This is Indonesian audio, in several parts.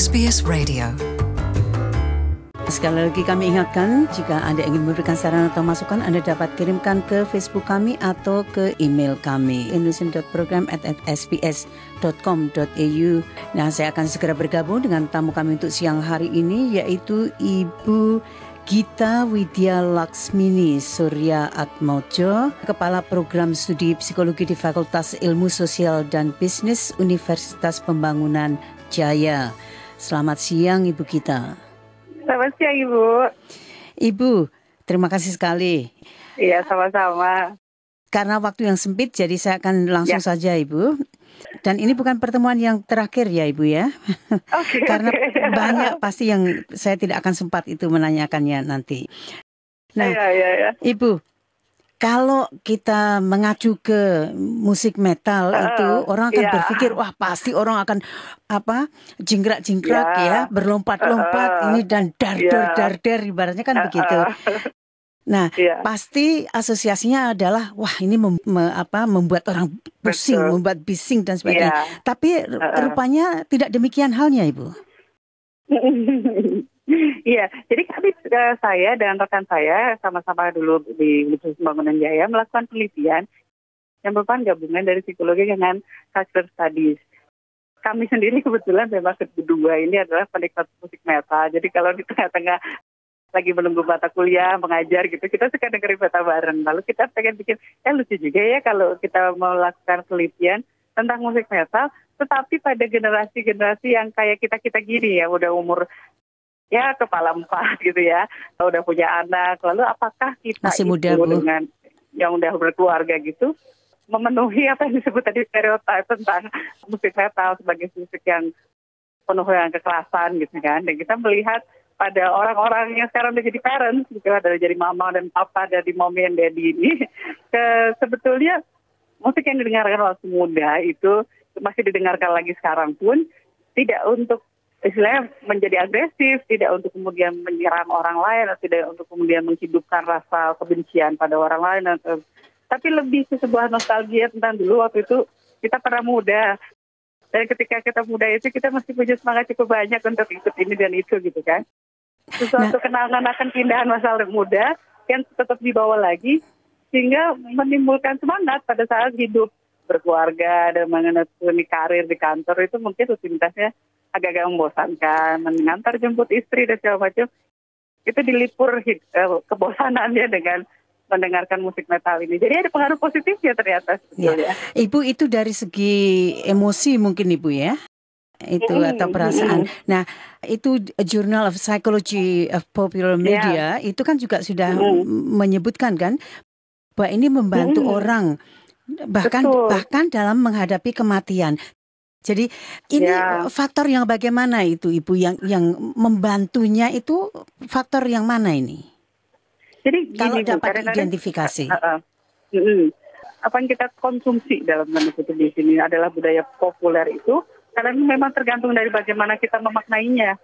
SBS Radio. Sekali lagi kami ingatkan, jika Anda ingin memberikan saran atau masukan, Anda dapat kirimkan ke Facebook kami atau ke email kami, indonesian.program@sbs.com.au. Nah, saya akan segera bergabung dengan tamu kami untuk siang hari ini, yaitu Ibu Gita Widya Laksmini Surya Atmojo, Kepala Program Studi Psikologi di Fakultas Ilmu Sosial dan Bisnis Universitas Pembangunan Jaya. Selamat siang Ibu Gita. Selamat siang Ibu. Ibu, terima kasih sekali. Iya, sama-sama. Karena waktu yang sempit, jadi saya akan langsung ya. saja Ibu. Dan ini bukan pertemuan yang terakhir ya Ibu ya. Okay, Karena okay. banyak pasti yang saya tidak akan sempat itu menanyakannya nanti. Nah, ya, ya, ya. Ibu, kalau kita mengacu ke musik metal uh, itu orang akan ya. berpikir wah pasti orang akan apa jingkrak-jingkrak ya, ya berlompat-lompat uh, ini dan dar-dar ya. dar ibaratnya kan uh, begitu. Nah, ya. pasti asosiasinya adalah wah ini mem, me, apa membuat orang pusing, Betul. membuat bising dan sebagainya. Ya. Tapi uh, rupanya tidak demikian halnya, Ibu. Iya, jadi kami uh, saya dan rekan saya sama-sama dulu di Universitas Pembangunan Jaya melakukan penelitian yang merupakan gabungan dari psikologi dengan culture studies. Kami sendiri kebetulan memang kedua ini adalah penikmat musik metal. Jadi kalau di tengah-tengah lagi menunggu mata kuliah, mengajar gitu, kita suka dengerin metal bareng. Lalu kita pengen bikin, ya lucu juga ya kalau kita melakukan penelitian tentang musik metal, tetapi pada generasi-generasi yang kayak kita-kita gini ya, udah umur ya kepala empat gitu ya, udah punya anak, lalu apakah kita Masih muda, itu Bu. dengan yang udah berkeluarga gitu memenuhi apa yang disebut tadi stereotip tentang musik metal sebagai musik yang penuh dengan kekerasan gitu kan, dan kita melihat pada orang-orang yang sekarang udah jadi parents gitu ada jadi mama dan papa dari mommy and daddy ini ke sebetulnya musik yang didengarkan waktu muda itu masih didengarkan lagi sekarang pun tidak untuk istilahnya menjadi agresif, tidak untuk kemudian menyerang orang lain, atau tidak untuk kemudian menghidupkan rasa kebencian pada orang lain, atau, tapi lebih ke sebuah nostalgia tentang dulu waktu itu kita pernah muda. Dan ketika kita muda itu kita masih punya semangat cukup banyak untuk ikut ini dan itu gitu kan. Sesuatu nah. kenangan akan pindahan masa muda yang tetap dibawa lagi sehingga menimbulkan semangat pada saat hidup berkeluarga dan mengenai karir di kantor itu mungkin rutinitasnya agak-agak membosankan, mengantar jemput istri dan segala macam, itu dilipur uh, kebosanannya dengan mendengarkan musik metal ini. Jadi ada pengaruh positifnya ternyata. Ya. ya. Ibu itu dari segi emosi mungkin Ibu ya? itu mm, atau perasaan. Mm. Nah, itu Journal of Psychology of Popular Media yeah. itu kan juga sudah mm. menyebutkan kan bahwa ini membantu mm. orang bahkan Betul. bahkan dalam menghadapi kematian. Jadi ini ya. faktor yang bagaimana itu Ibu yang yang membantunya itu faktor yang mana ini? Jadi kalau gini, dapat identifikasi. Uh, uh, uh, uh, apa yang kita konsumsi dalam tanda kutip di sini adalah budaya populer itu karena memang tergantung dari bagaimana kita memaknainya.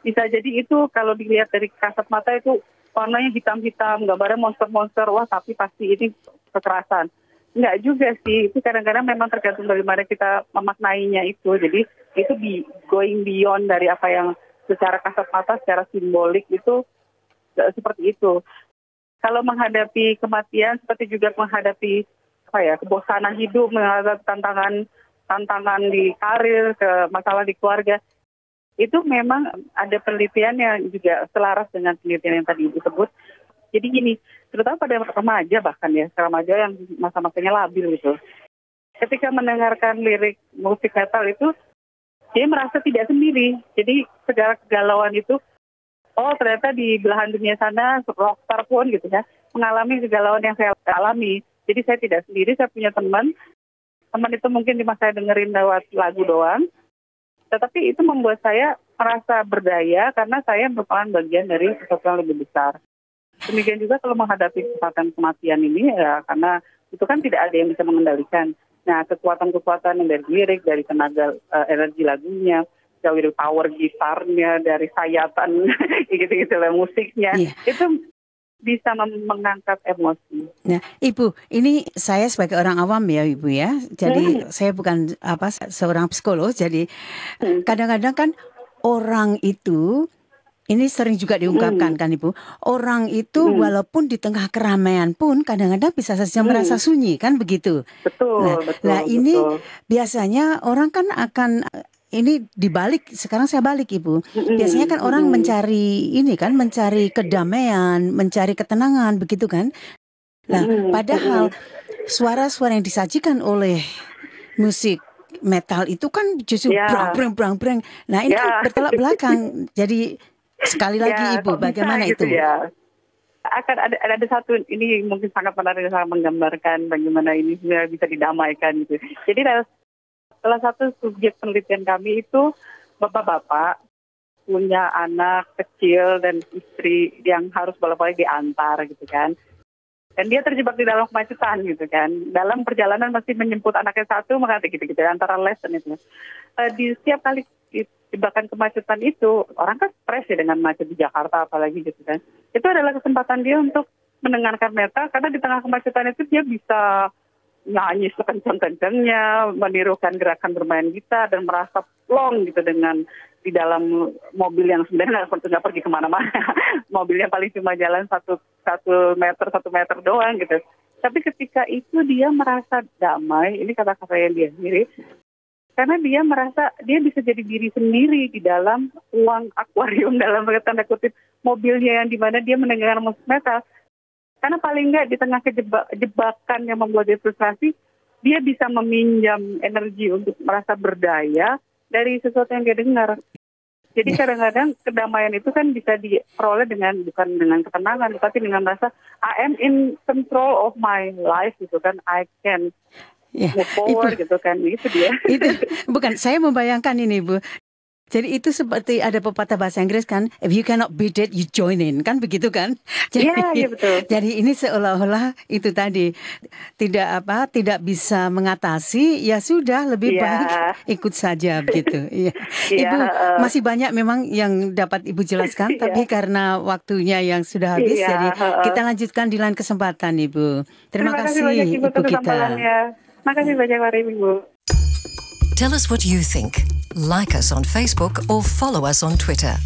Bisa jadi itu kalau dilihat dari kasat mata itu warnanya hitam-hitam, gambarnya monster-monster, wah tapi pasti ini kekerasan Enggak juga sih, itu kadang-kadang memang tergantung dari mana kita memaknainya itu. Jadi itu be, going beyond dari apa yang secara kasat mata, secara simbolik itu seperti itu. Kalau menghadapi kematian, seperti juga menghadapi apa ya kebosanan hidup, menghadapi tantangan tantangan di karir, ke masalah di keluarga, itu memang ada penelitian yang juga selaras dengan penelitian yang tadi disebut. Jadi gini, terutama pada remaja bahkan ya, remaja yang masa-masanya labil gitu. Ketika mendengarkan lirik musik metal itu, dia merasa tidak sendiri. Jadi segala kegalauan itu, oh ternyata di belahan dunia sana rockstar pun gitu ya, mengalami kegalauan yang saya alami. Jadi saya tidak sendiri, saya punya teman. Teman itu mungkin cuma saya dengerin lewat lagu doang. Tetapi itu membuat saya merasa berdaya karena saya merupakan bagian dari sesuatu yang lebih besar. Demikian juga kalau menghadapi kekuatan kematian ini ya karena itu kan tidak ada yang bisa mengendalikan. Nah kekuatan-kekuatan yang dari lirik, dari tenaga uh, energi lagunya, dari power gitarnya, dari sayatan gitu-gitu lah musiknya, Iya. itu bisa mengangkat emosi. Nah, Ibu, ini saya sebagai orang awam ya, Ibu ya. Jadi Hmm. saya bukan apa seorang psikolog. Jadi Hmm. kadang-kadang kan orang itu ini sering juga diungkapkan Hmm. kan Ibu. Orang itu Hmm. walaupun di tengah keramaian pun kadang-kadang bisa saja Hmm. merasa sunyi kan begitu. Betul, Nah, betul. nah ini betul. biasanya orang kan akan ini dibalik sekarang saya balik Ibu. Mm-mm, Biasanya kan orang mm-mm. mencari ini kan mencari kedamaian, mencari ketenangan begitu kan. Nah, padahal suara-suara yang disajikan oleh musik metal itu kan justru Ya. brang brang brang brang. Nah, ini kan Ya. bertolak belakang. Jadi sekali lagi Ya, Ibu, kok bisa bagaimana gitu itu? ya? Akan ada, ada ada satu ini mungkin sangat menarik sangat menggambarkan bagaimana ini sebenarnya bisa didamaikan gitu. Jadi salah satu subjek penelitian kami itu bapak-bapak punya anak kecil dan istri yang harus bolak-balik diantar gitu kan. Dan dia terjebak di dalam kemacetan gitu kan. Dalam perjalanan masih menjemput anaknya satu, maka gitu-gitu antara les dan itu. Eh, di setiap kali di- jebakan kemacetan itu, orang kan stres ya dengan macet di Jakarta apalagi gitu kan. Itu adalah kesempatan dia untuk mendengarkan metal karena di tengah kemacetan itu dia bisa nyanyi sekencang-kencangnya, menirukan gerakan bermain gitar dan merasa plong gitu dengan di dalam mobil yang sebenarnya nggak pergi ke mana-mana. Mobilnya paling cuma jalan satu satu meter satu meter doang gitu. Tapi ketika itu dia merasa damai, ini kata-kata yang dia sendiri, karena dia merasa dia bisa jadi diri sendiri di dalam uang akuarium dalam tanda kutip mobilnya yang di mana dia mendengarkan musik metal. Karena paling nggak di tengah kejebak, jebakan yang membuat dia frustrasi, dia bisa meminjam energi untuk merasa berdaya dari sesuatu yang dia dengar. Jadi Ya. kadang-kadang kedamaian itu kan bisa diperoleh dengan bukan dengan ketenangan, tapi dengan rasa I am in control of my life gitu kan, I can Ya, forward gitu kan, itu dia. itu bukan saya membayangkan ini Bu. Jadi itu seperti ada pepatah bahasa Inggris kan, if you cannot beat it, you join in, kan begitu kan? Jadi, Iya, iya betul. jadi ini seolah-olah itu tadi tidak apa, tidak bisa mengatasi, ya sudah lebih Iya. baik ikut saja begitu. Iya. Iya, Ibu eh. masih banyak memang yang dapat Ibu jelaskan, Iya. tapi karena waktunya yang sudah habis, Iya, jadi eh. kita lanjutkan di lain kesempatan Ibu. Terima, kasih banyak Ibu Ibu kita. Makasih banyak Ibu. Tell us what you think. Like us on Facebook or follow us on Twitter.